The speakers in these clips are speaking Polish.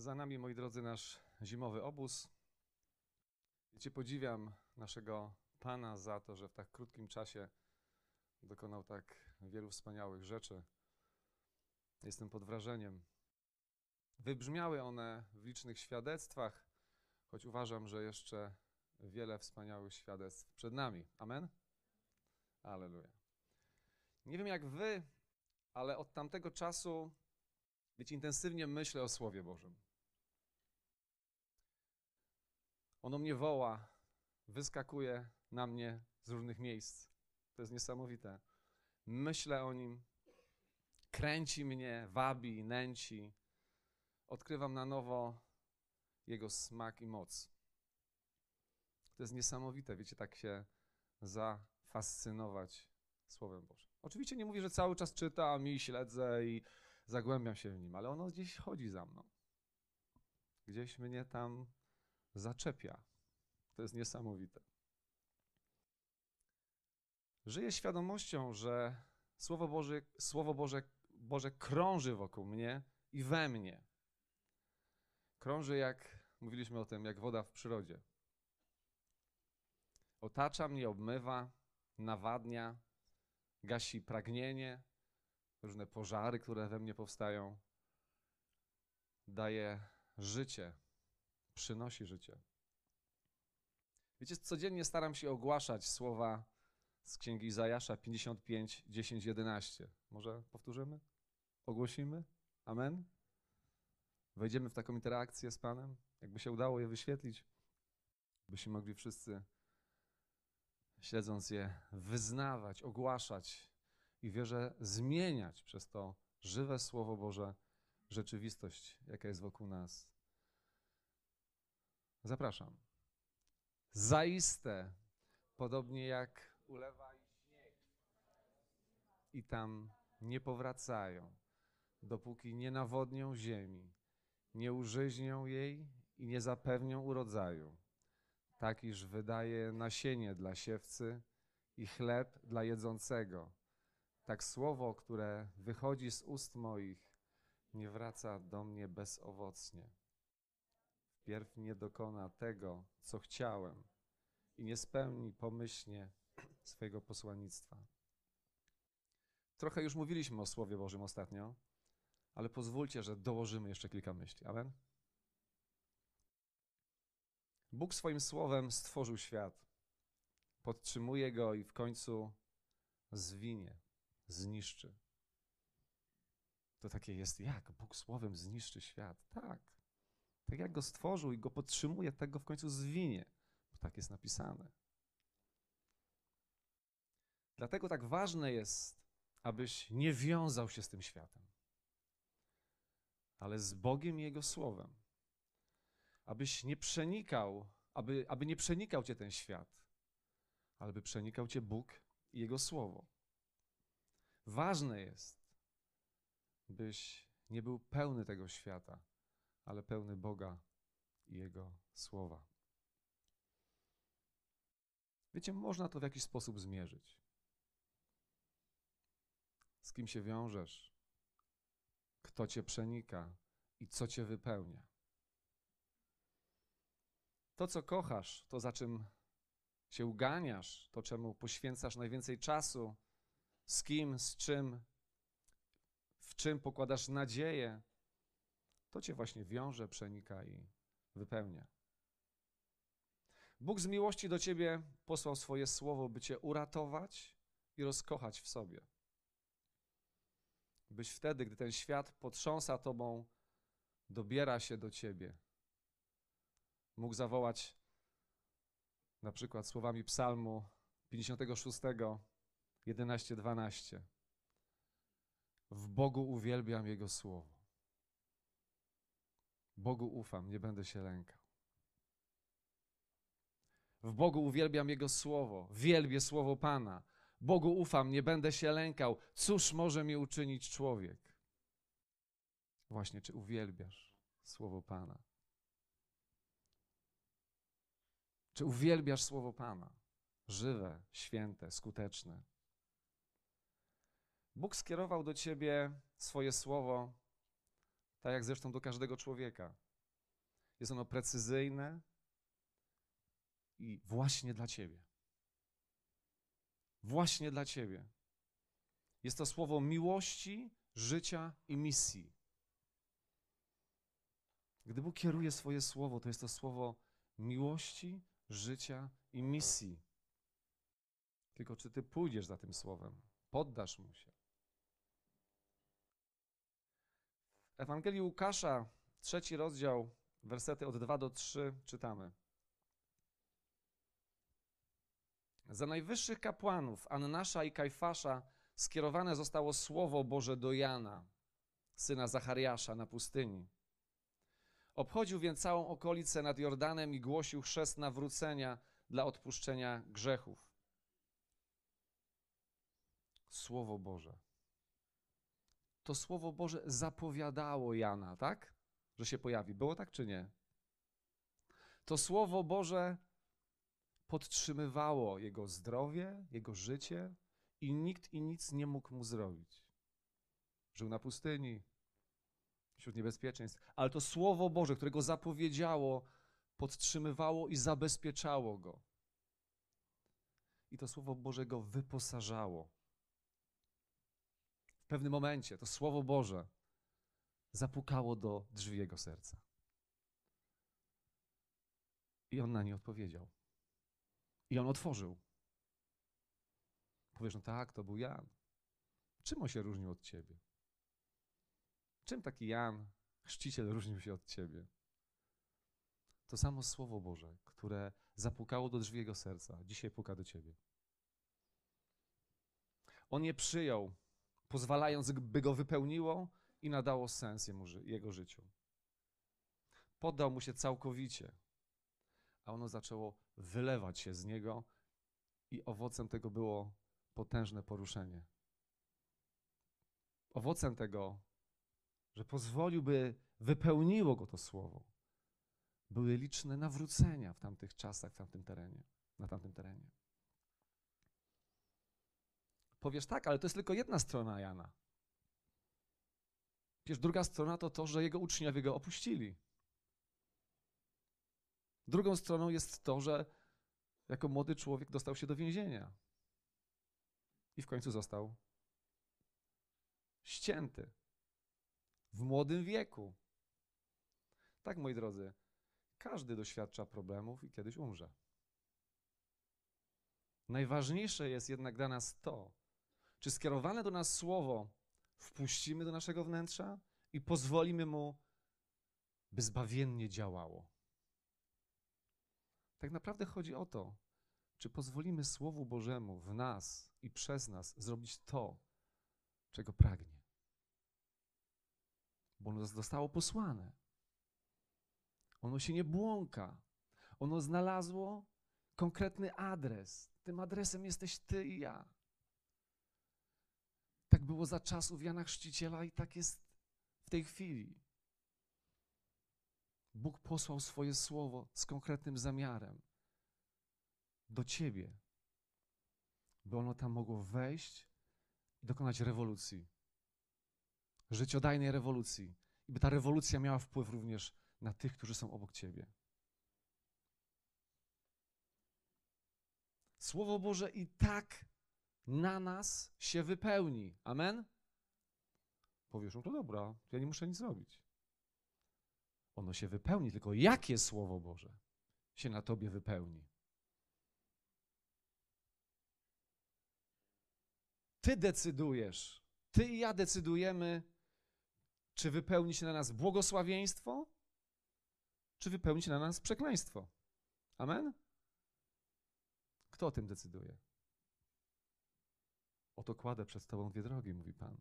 Za nami, moi drodzy, nasz zimowy obóz. Wiecie, podziwiam naszego Pana za to, że w tak krótkim czasie dokonał tak wielu wspaniałych rzeczy. Jestem pod wrażeniem. Wybrzmiały one w licznych świadectwach, choć uważam, że jeszcze wiele wspaniałych świadectw przed nami. Amen? Aleluja. Nie wiem jak wy, ale od tamtego czasu, wiecie, intensywnie myślę o Słowie Bożym. Ono mnie woła, wyskakuje na mnie z różnych miejsc. To jest niesamowite. Myślę o nim, kręci mnie, wabi, nęci. Odkrywam na nowo jego smak i moc. To jest niesamowite, wiecie, tak się zafascynować Słowem Bożym. Oczywiście nie mówię, że cały czas czytam i śledzę i zagłębiam się w nim, ale ono gdzieś chodzi za mną. Gdzieś mnie tam zaczepia. To jest niesamowite. Żyję świadomością, że Słowo Boże, Słowo Boże, Boże krąży wokół mnie i we mnie. Krąży jak, mówiliśmy o tym, jak woda w przyrodzie. Otacza mnie, obmywa, nawadnia, gasi pragnienie, różne pożary, które we mnie powstają. Daje życie, przynosi życie. Wiecie, codziennie staram się ogłaszać słowa z księgi Izajasza 55, 10, 11. Może powtórzymy? Ogłosimy? Amen? Wejdziemy w taką interakcję z Panem? Jakby się udało je wyświetlić, byśmy mogli wszyscy, śledząc je, wyznawać, ogłaszać i wierzę zmieniać przez to żywe Słowo Boże rzeczywistość, jaka jest wokół nas. Zapraszam. Zaiste, podobnie jak ulewa i śnieg, i tam nie powracają, dopóki nie nawodnią ziemi, nie użyźnią jej i nie zapewnią urodzaju, tak iż wydaje nasienie dla siewcy i chleb dla jedzącego. Tak słowo, które wychodzi z ust moich, nie wraca do mnie bezowocnie wpierw nie dokona tego, co chciałem i nie spełni pomyślnie swojego posłannictwa. Trochę już mówiliśmy o Słowie Bożym ostatnio, ale pozwólcie, że dołożymy jeszcze kilka myśli. Amen? Bóg swoim słowem stworzył świat, podtrzymuje go i w końcu zwinie, zniszczy. To takie jest jak? Bóg słowem zniszczy świat. Tak. Tak jak go stworzył i go podtrzymuje, tak go w końcu zwinie, bo tak jest napisane. Dlatego tak ważne jest, abyś nie wiązał się z tym światem, ale z Bogiem i Jego Słowem. Abyś nie przenikał, aby, aby nie przenikał cię ten świat, ale by przenikał cię Bóg i Jego Słowo. Ważne jest, byś nie był pełny tego świata, ale pełny Boga i Jego słowa. Wiecie, można to w jakiś sposób zmierzyć. Z kim się wiążesz, kto cię przenika i co cię wypełnia. To, co kochasz, to za czym się uganiasz, to czemu poświęcasz najwięcej czasu, z kim, z czym, w czym pokładasz nadzieję, to cię właśnie wiąże, przenika i wypełnia. Bóg z miłości do ciebie posłał swoje słowo, by cię uratować i rozkochać w sobie. Byś wtedy, gdy ten świat potrząsa tobą, dobiera się do ciebie. Mógł zawołać na przykład słowami Psalmu 56, 11, 12. W Bogu uwielbiam Jego słowo. Bogu ufam, nie będę się lękał. W Bogu uwielbiam Jego słowo, wielbię słowo Pana. Bogu ufam, nie będę się lękał. Cóż może mi uczynić człowiek? Właśnie, czy uwielbiasz słowo Pana? Czy uwielbiasz słowo Pana? Żywe, święte, skuteczne. Bóg skierował do ciebie swoje słowo Tak jak zresztą do każdego człowieka. Jest ono precyzyjne i właśnie dla Ciebie. Właśnie dla Ciebie. Jest to słowo miłości, życia i misji. Gdy Bóg kieruje swoje słowo, to jest to słowo miłości, życia i misji. Tylko czy ty pójdziesz za tym słowem, poddasz mu się. W Ewangelii Łukasza, trzeci rozdział, wersety od 2 do 3 czytamy. Za najwyższych kapłanów Annasza i Kajfasza skierowane zostało słowo Boże do Jana, syna Zachariasza na pustyni. Obchodził więc całą okolicę nad Jordanem i głosił chrzest nawrócenia dla odpuszczenia grzechów. Słowo Boże. To Słowo Boże zapowiadało Jana, tak? Że się pojawi. Było tak czy nie? To Słowo Boże podtrzymywało jego zdrowie, jego życie i nikt i nic nie mógł mu zrobić. Żył na pustyni, wśród niebezpieczeństw, ale to Słowo Boże, którego zapowiedziało, podtrzymywało i zabezpieczało go. I to Słowo Boże go wyposażało. Pewnym momencie to Słowo Boże zapukało do drzwi jego serca. I on na nie odpowiedział. I on otworzył. Powiesz, no tak, to był Jan. Czym on się różnił od ciebie? Czym taki Jan, chrzciciel, różnił się od ciebie? To samo Słowo Boże, które zapukało do drzwi jego serca, dzisiaj puka do ciebie. On je przyjął, pozwalając, by go wypełniło i nadało sens jego życiu. Poddał mu się całkowicie, a ono zaczęło wylewać się z niego, i owocem tego było potężne poruszenie. Owocem tego że pozwolił, by wypełniło go to słowo. Były liczne nawrócenia w tamtych czasach, w tamtym terenie, na tamtym terenie. Powiesz tak, ale to jest tylko jedna strona Jana. Przecież druga strona to to, że jego uczniowie go opuścili. Drugą stroną jest to, że jako młody człowiek dostał się do więzienia i w końcu został ścięty w młodym wieku. Tak, moi drodzy, każdy doświadcza problemów i kiedyś umrze. Najważniejsze jest jednak dla nas to, czy skierowane do nas słowo wpuścimy do naszego wnętrza i pozwolimy mu, by zbawiennie działało. Tak naprawdę chodzi o to, czy pozwolimy Słowu Bożemu w nas i przez nas zrobić to, czego pragnie bo ono zostało posłane. Ono się nie błąka. Ono znalazło konkretny adres. Tym adresem jesteś ty i ja. Tak było za czasów Jana Chrzciciela i tak jest w tej chwili. Bóg posłał swoje słowo z konkretnym zamiarem do ciebie, by ono tam mogło wejść i dokonać rewolucji życiodajnej rewolucji. I by ta rewolucja miała wpływ również na tych, którzy są obok ciebie. Słowo Boże i tak na nas się wypełni. Amen? Powiesz, no to dobra, ja nie muszę nic robić. Ono się wypełni, tylko jakie Słowo Boże się na tobie wypełni? Ty decydujesz, ty i ja decydujemy, czy wypełni się na nas błogosławieństwo, czy wypełni się na nas przekleństwo? Amen? Kto o tym decyduje? Oto kładę przed Tobą dwie drogi, mówi Pan.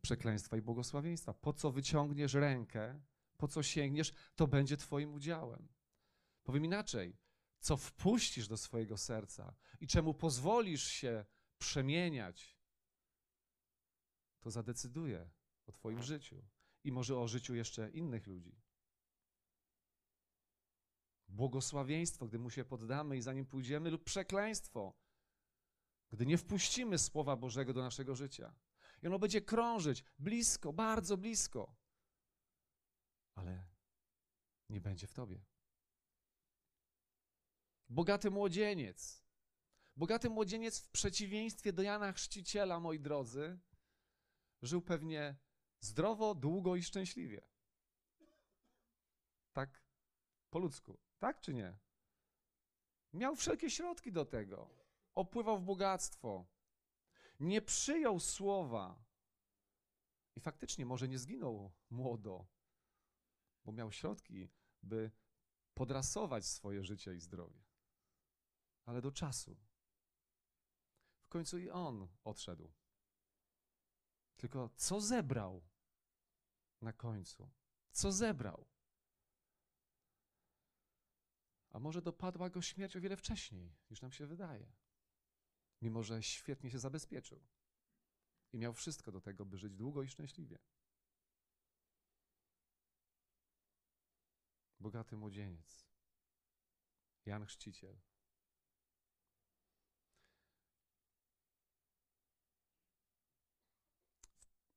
Przekleństwa i błogosławieństwa. Po co wyciągniesz rękę, po co sięgniesz, to będzie Twoim udziałem. Powiem inaczej, co wpuścisz do swojego serca i czemu pozwolisz się przemieniać, to zadecyduje o Twoim życiu i może o życiu jeszcze innych ludzi. Błogosławieństwo, gdy mu się poddamy i za nim pójdziemy, lub przekleństwo, gdy nie wpuścimy Słowa Bożego do naszego życia. I ono będzie krążyć blisko, bardzo blisko, nie będzie w tobie. Bogaty młodzieniec. Bogaty młodzieniec w przeciwieństwie do Jana Chrzciciela, moi drodzy, żył pewnie zdrowo, długo i szczęśliwie. Tak po ludzku, tak czy nie? Miał wszelkie środki do tego. Opływał w bogactwo. Nie przyjął słowa. I faktycznie może nie zginął młodo, bo miał środki, by podrasować swoje życie i zdrowie. Ale do czasu. W końcu i on odszedł. Tylko co zebrał na końcu? Co zebrał? A może dopadła go śmierć o wiele wcześniej, niż nam się wydaje. Mimo, że świetnie się zabezpieczył i miał wszystko do tego, by żyć długo i szczęśliwie. Bogaty młodzieniec, Jan Chrzciciel.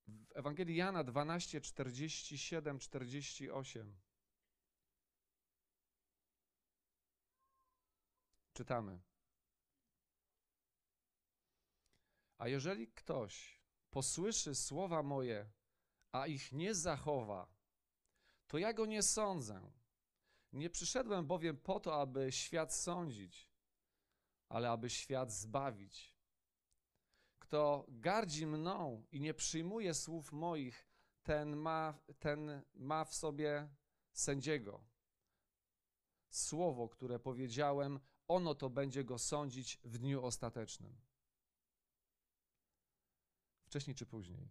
W Ewangelii Jana 12, 47, 48 czytamy. A jeżeli ktoś posłyszy słowa moje, a ich nie zachowa, to ja go nie sądzę. Nie przyszedłem bowiem po to, aby świat sądzić, ale aby świat zbawić. Kto gardzi mną i nie przyjmuje słów moich, ten ma, ten ma w sobie sędziego. Słowo, które powiedziałem, ono to będzie go sądzić w dniu ostatecznym. Wcześniej czy później,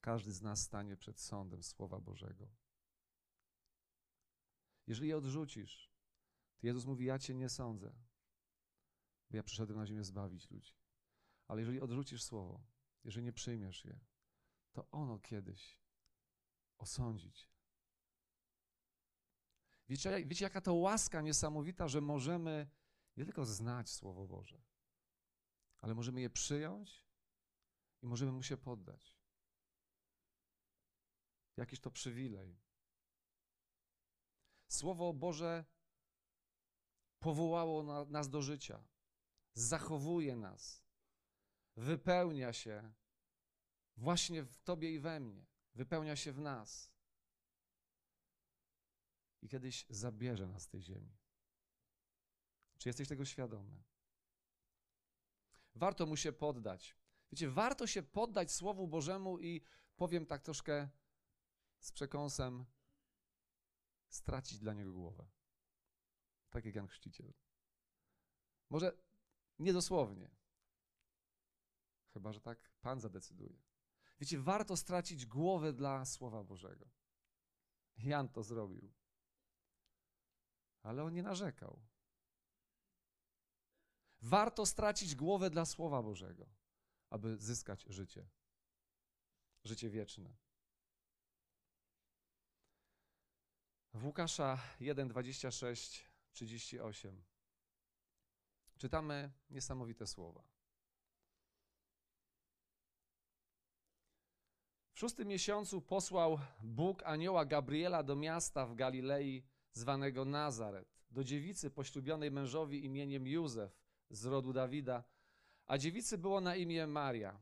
każdy z nas stanie przed sądem Słowa Bożego. Jeżeli je odrzucisz, to Jezus mówi: Ja cię nie sądzę, bo ja przyszedłem na ziemię zbawić ludzi. Ale jeżeli odrzucisz Słowo, jeżeli nie przyjmiesz je, to ono kiedyś osądzić. Wiecie, wiecie, jaka to łaska niesamowita, że możemy nie tylko znać Słowo Boże, ale możemy je przyjąć i możemy mu się poddać. Jakiś to przywilej. Słowo Boże powołało na, nas do życia, zachowuje nas, wypełnia się właśnie w Tobie i we mnie, wypełnia się w nas. I kiedyś zabierze nas z tej ziemi. Czy jesteś tego świadomy? Warto mu się poddać. Wiecie, warto się poddać Słowu Bożemu i powiem tak troszkę z przekąsem, stracić dla niego głowę. Tak jak Jan Chrzciciel. Może niedosłownie. Chyba, że tak Pan zadecyduje. Wiecie, warto stracić głowę dla Słowa Bożego. Jan to zrobił. Ale on nie narzekał. Warto stracić głowę dla Słowa Bożego, aby zyskać życie. Życie wieczne. W Łukasza 1, 26, 38 czytamy niesamowite słowa. W szóstym miesiącu posłał Bóg anioła Gabriela do miasta w Galilei zwanego Nazaret, do dziewicy poślubionej mężowi imieniem Józef z rodu Dawida, a dziewicy było na imię Maria.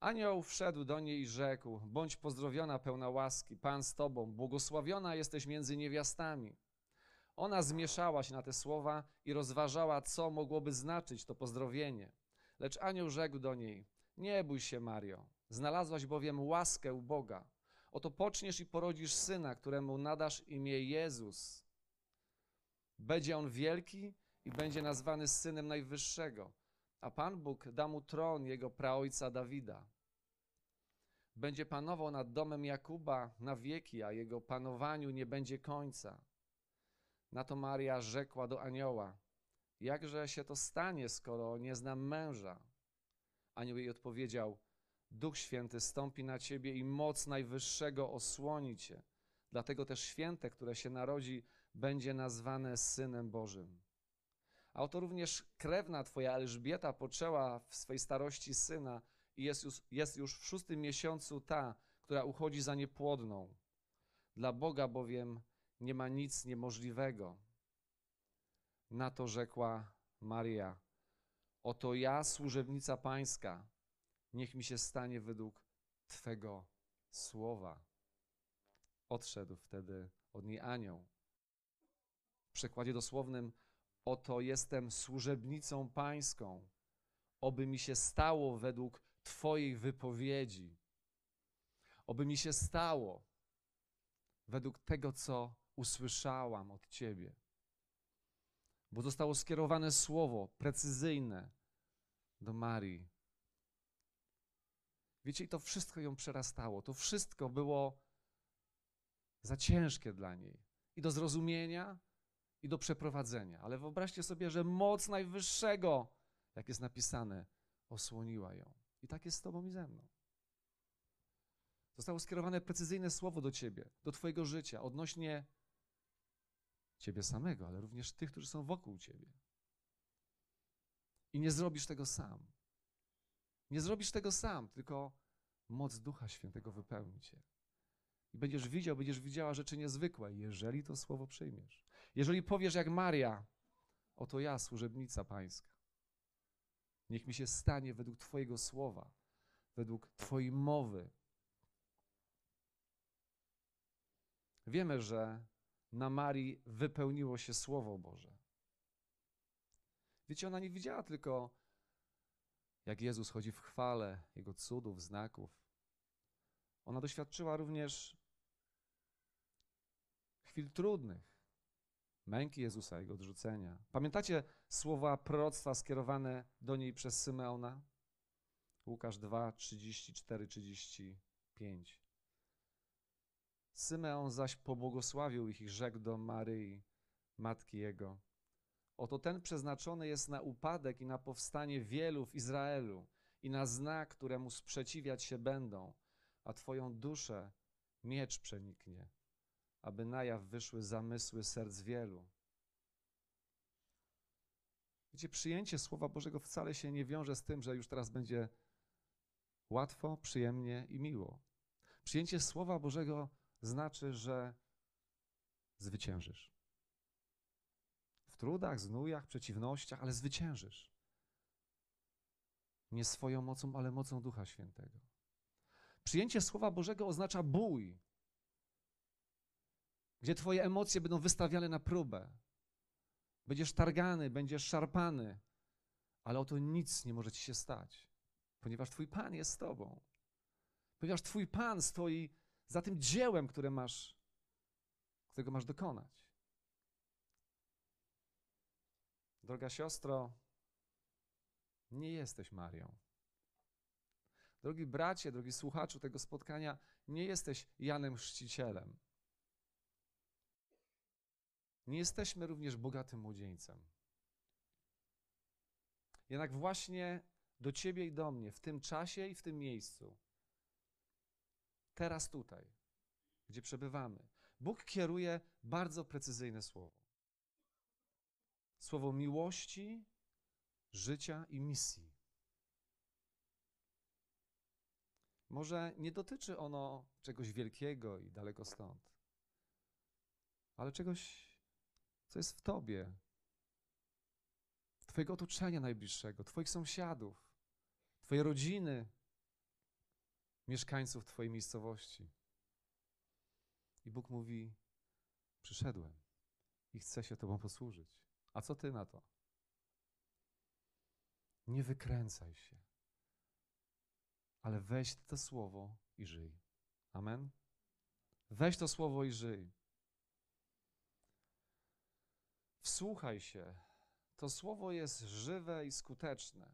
Anioł wszedł do niej i rzekł: Bądź pozdrowiona, pełna łaski, Pan z tobą, błogosławiona jesteś między niewiastami. Ona zmieszała się na te słowa i rozważała, co mogłoby znaczyć to pozdrowienie. Lecz anioł rzekł do niej: Nie bój się, Mario, znalazłaś bowiem łaskę u Boga. Oto poczniesz i porodzisz syna, któremu nadasz imię Jezus. Będzie on wielki i będzie nazwany synem Najwyższego, a Pan Bóg da mu tron jego praojca Dawida. Będzie panował nad domem Jakuba na wieki, a jego panowaniu nie będzie końca. Na to Maria rzekła do anioła: Jakże się to stanie, skoro nie znam męża? Anioł jej odpowiedział: Duch Święty stąpi na ciebie i moc Najwyższego osłoni cię. Dlatego też święte, które się narodzi, będzie nazwane Synem Bożym. A oto również krewna twoja Elżbieta poczęła w swej starości syna i jest już, jest już w szóstym miesiącu ta, która uchodzi za niepłodną. Dla Boga bowiem nie ma nic niemożliwego. Na to rzekła Maria: Oto ja, służebnica Pańska, niech mi się stanie według Twego słowa. Odszedł wtedy od niej anioł. W przekładzie dosłownym: Oto jestem służebnicą Pańską, oby mi się stało według Twojej wypowiedzi. Oby mi się stało według tego, co usłyszałam od Ciebie. Bo zostało skierowane słowo precyzyjne do Marii. Wiecie, i to wszystko ją przerastało. To wszystko było za ciężkie dla niej i do zrozumienia, i do przeprowadzenia. Ale wyobraźcie sobie, że moc Najwyższego, jak jest napisane, osłoniła ją. I tak jest z Tobą i ze mną. Zostało skierowane precyzyjne słowo do Ciebie, do Twojego życia, odnośnie Ciebie samego, ale również tych, którzy są wokół Ciebie. I nie zrobisz tego sam. Nie zrobisz tego sam, tylko moc Ducha Świętego wypełni Cię. I będziesz widział, będziesz widziała rzeczy niezwykłe, jeżeli to słowo przyjmiesz. Jeżeli powiesz jak Maria, oto ja, służebnica Pańska. Niech mi się stanie według Twojego słowa, według Twojej mowy. Wiemy, że na Marii wypełniło się Słowo Boże. Wiecie, ona nie widziała tylko, jak Jezus chodzi w chwale, Jego cudów, znaków. Ona doświadczyła również chwil trudnych, męki Jezusa, Jego odrzucenia. Pamiętacie słowa proroctwa skierowane do niej przez Symeona? Łukasz 2, 34, 35. Symeon zaś pobłogosławił ich i rzekł do Maryi, matki jego. Oto ten przeznaczony jest na upadek i na powstanie wielu w Izraelu i na znak, któremu sprzeciwiać się będą, a twoją duszę miecz przeniknie, aby na jaw wyszły zamysły serc wielu. Wiecie, przyjęcie Słowa Bożego wcale się nie wiąże z tym, że już teraz będzie łatwo, przyjemnie i miło. Przyjęcie Słowa Bożego znaczy, że zwyciężysz. W trudach, znujach, przeciwnościach, ale zwyciężysz. Nie swoją mocą, ale mocą Ducha Świętego. Przyjęcie Słowa Bożego oznacza bój, gdzie Twoje emocje będą wystawiane na próbę. Będziesz targany, będziesz szarpany, ale oto nic nie może Ci się stać, ponieważ Twój Pan jest z Tobą. Ponieważ Twój Pan stoi za tym dziełem, które masz, którego masz dokonać. Droga siostro, nie jesteś Marią. Drogi bracie, drogi słuchaczu tego spotkania, nie jesteś Janem Chrzcicielem. Nie jesteśmy również bogatym młodzieńcem. Jednak właśnie do Ciebie i do mnie w tym czasie i w tym miejscu teraz tutaj, gdzie przebywamy. Bóg kieruje bardzo precyzyjne słowo. Słowo miłości, życia i misji. Może nie dotyczy ono czegoś wielkiego i daleko stąd, ale czegoś, co jest w Tobie, Twojego otoczenia najbliższego, Twoich sąsiadów, Twojej rodziny, mieszkańców Twojej miejscowości. I Bóg mówi: Przyszedłem i chcę się Tobą posłużyć. A co Ty na to? Nie wykręcaj się, ale weź to słowo i żyj. Amen? Weź to słowo i żyj. Wsłuchaj się. To słowo jest żywe i skuteczne.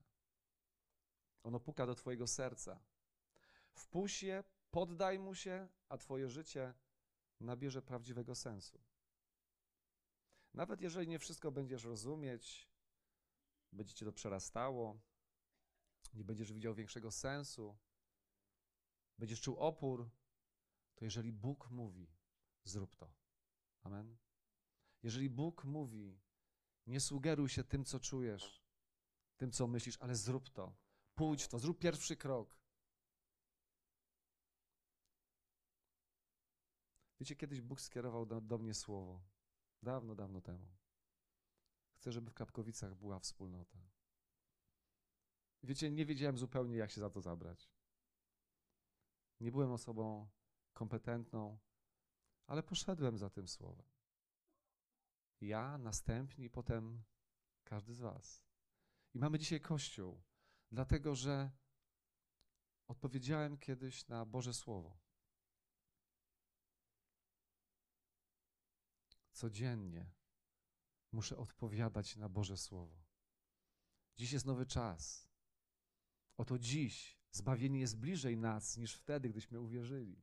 Ono puka do Twojego serca. Wpuść je, poddaj mu się, a Twoje życie nabierze prawdziwego sensu. Nawet jeżeli nie wszystko będziesz rozumieć, będzie cię to przerastało, nie będziesz widział większego sensu, będziesz czuł opór, to jeżeli Bóg mówi, zrób to. Amen. Jeżeli Bóg mówi, nie sugeruj się tym, co czujesz, tym, co myślisz, ale zrób to. Pójdź to, zrób pierwszy krok. Wiecie, kiedyś Bóg skierował do, do mnie słowo. Dawno, dawno temu. Chcę, żeby w Kapkowicach była wspólnota. Wiecie, nie wiedziałem zupełnie, jak się za to zabrać. Nie byłem osobą kompetentną, ale poszedłem za tym słowem. Ja, następni, potem każdy z Was. I mamy dzisiaj Kościół, dlatego że odpowiedziałem kiedyś na Boże Słowo. Codziennie muszę odpowiadać na Boże Słowo. Dziś jest nowy czas. Oto dziś zbawienie jest bliżej nas niż wtedy, gdyśmy uwierzyli.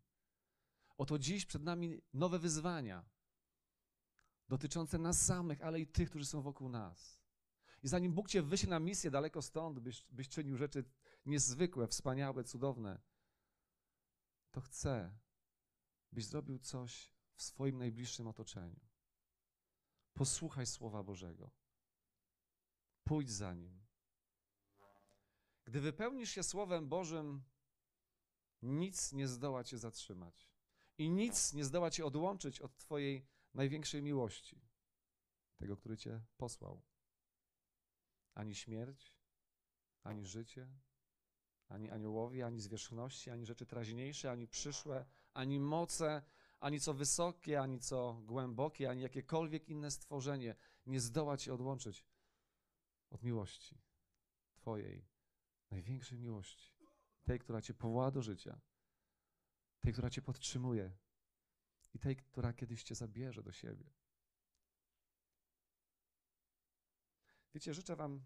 Oto dziś przed nami nowe wyzwania dotyczące nas samych, ale i tych, którzy są wokół nas. I zanim Bóg cię wyśle na misję daleko stąd, byś, byś czynił rzeczy niezwykłe, wspaniałe, cudowne, to chcę, byś zrobił coś w swoim najbliższym otoczeniu. Posłuchaj Słowa Bożego. Pójdź za Nim. Gdy wypełnisz się Słowem Bożym, nic nie zdoła Cię zatrzymać. I nic nie zdoła Cię odłączyć od Twojej największej miłości, tego, który Cię posłał. Ani śmierć, ani życie, ani aniołowie, ani zwierzchności, ani rzeczy teraźniejsze, ani przyszłe, ani moce, ani co wysokie, ani co głębokie, ani jakiekolwiek inne stworzenie nie zdoła Cię odłączyć od miłości Twojej, największej miłości, tej, która Cię powoła do życia, tej, która Cię podtrzymuje i tej, która kiedyś Cię zabierze do siebie. Wiecie, życzę Wam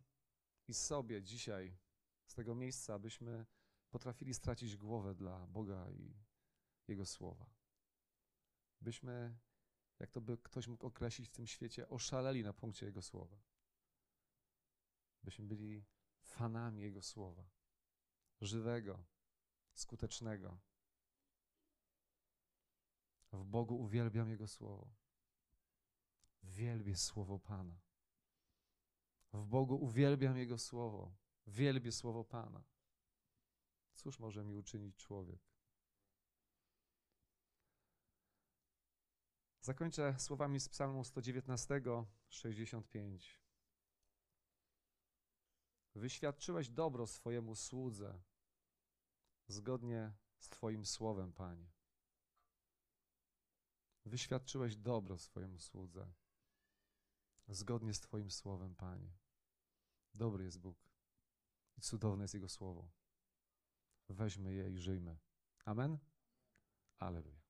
i sobie dzisiaj z tego miejsca, abyśmy potrafili stracić głowę dla Boga i Jego słowa. Byśmy, jak to by ktoś mógł określić w tym świecie, oszaleli na punkcie Jego słowa. Byśmy byli fanami Jego słowa. Żywego, skutecznego. W Bogu uwielbiam Jego słowo. Wielbię słowo Pana. W Bogu uwielbiam Jego słowo. Wielbię słowo Pana. Cóż może mi uczynić człowiek? Zakończę słowami z Psalmu 119, 65. Wyświadczyłeś dobro swojemu słudze, zgodnie z Twoim słowem, Panie. Wyświadczyłeś dobro swojemu słudze, zgodnie z Twoim słowem, Panie. Dobry jest Bóg i cudowne jest Jego słowo. Weźmy je i żyjmy. Amen? Aleluja.